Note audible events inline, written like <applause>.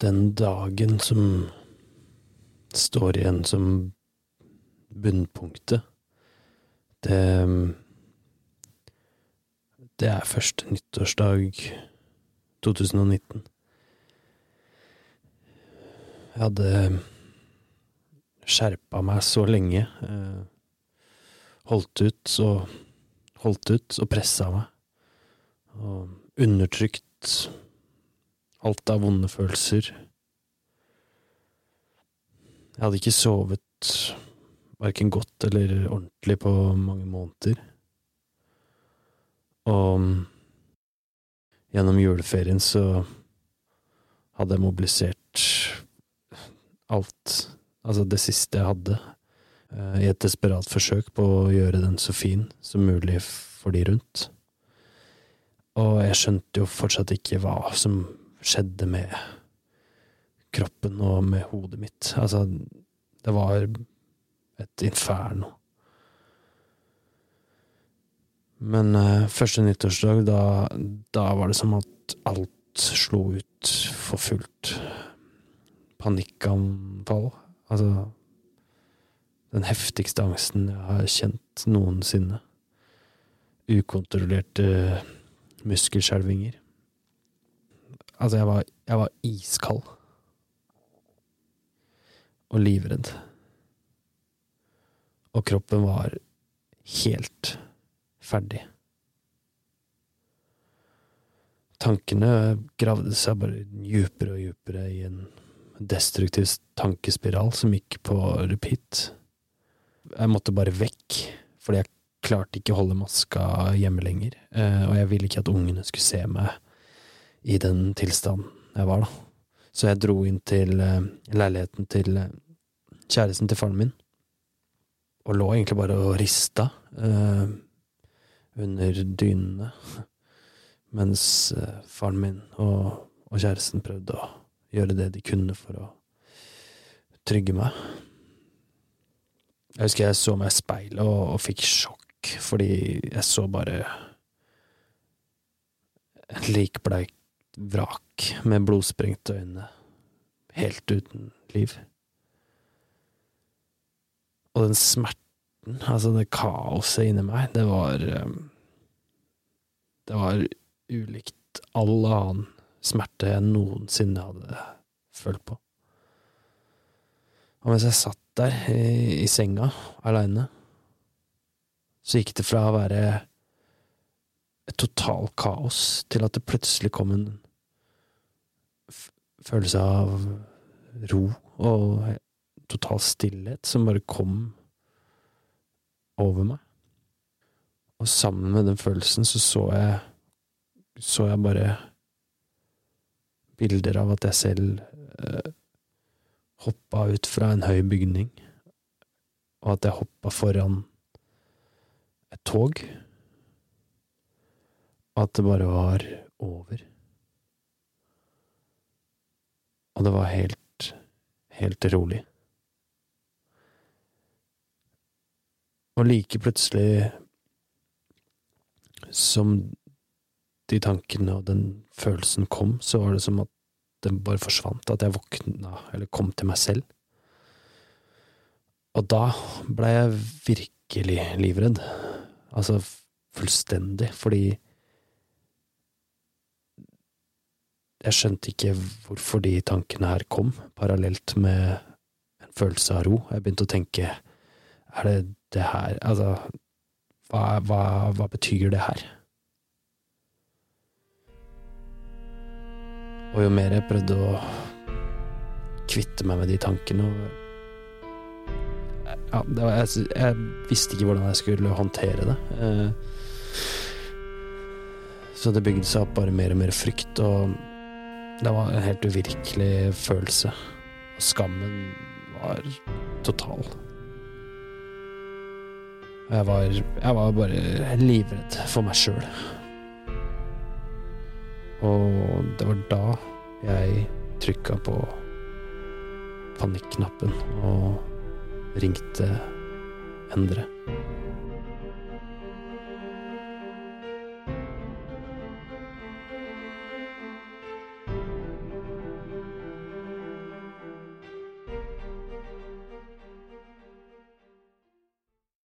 den dagen som står igjen som bunnpunktet, det Det er første nyttårsdag 2019. Jeg hadde skjerpa meg så lenge. eh, Holdt ut og holdt ut og pressa meg. Og undertrykt alt av vonde følelser. Jeg hadde ikke sovet verken godt eller ordentlig på mange måneder. Og gjennom juleferien så hadde jeg mobilisert alt, altså det siste jeg hadde, eh, i et desperat forsøk på å gjøre den så fin som mulig for de rundt. Og jeg skjønte jo fortsatt ikke hva som skjedde med kroppen og med hodet mitt. Altså, det var et inferno. Men uh, første nyttårsdag, da, da var det som at alt slo ut for fullt. Panikkanfall. Altså Den heftigste angsten jeg har kjent noensinne. Ukontrollerte muskelskjelvinger. Altså, jeg var, jeg var iskald. Og livredd. Og kroppen var helt ferdig. Tankene gravde seg bare djupere og djupere i en destruktiv tankespiral som gikk på repeat. Jeg måtte bare vekk, fordi jeg klarte ikke å holde maska hjemme lenger, eh, og jeg ville ikke at ungene skulle se meg i den tilstanden jeg var, da. Så jeg dro inn til uh, leiligheten til uh, kjæresten til faren min, og lå egentlig bare og rista uh, under dynene, <laughs> mens faren min og, og kjæresten prøvde å gjøre det de kunne for å trygge meg. Jeg husker jeg så meg i speilet og, og fikk sjokk, fordi jeg så bare en likbleik vrak med blodsprengte øyne, helt uten liv. Og den smerten, altså det kaoset inni meg, det var eh, Det var ulikt all annen smerte jeg noensinne hadde følt på. Og mens jeg satt der i, i senga aleine, så gikk det fra å være et total kaos til at det plutselig kom en følelse av ro og total stillhet som bare kom over meg. Og sammen med den følelsen så så jeg så jeg bare bilder av at jeg selv eh, hoppa ut fra en høy bygning, og at jeg hoppa foran et tog, og at det bare var over. Og det var helt, helt rolig. Og like plutselig som de tankene og den følelsen kom, så var det som at den bare forsvant, at jeg våkna, eller kom til meg selv. Og da blei jeg virkelig livredd. Altså fullstendig, fordi jeg skjønte ikke hvorfor de tankene her kom, parallelt med en følelse av ro. Jeg begynte å tenke, er det det her Altså, hva, hva, hva betyr det her? Og jo mer jeg prøvde å kvitte meg med de tankene og ja, var, jeg, jeg, visste ikke hvordan jeg skulle håndtere det. Eh, så det bygde seg opp bare mer og mer frykt, og det var en helt uvirkelig følelse. Og skammen var total. Jeg var, jeg var bare livredd for meg sjøl. Og det var da jeg trykka på panikknappen og ringte Endre.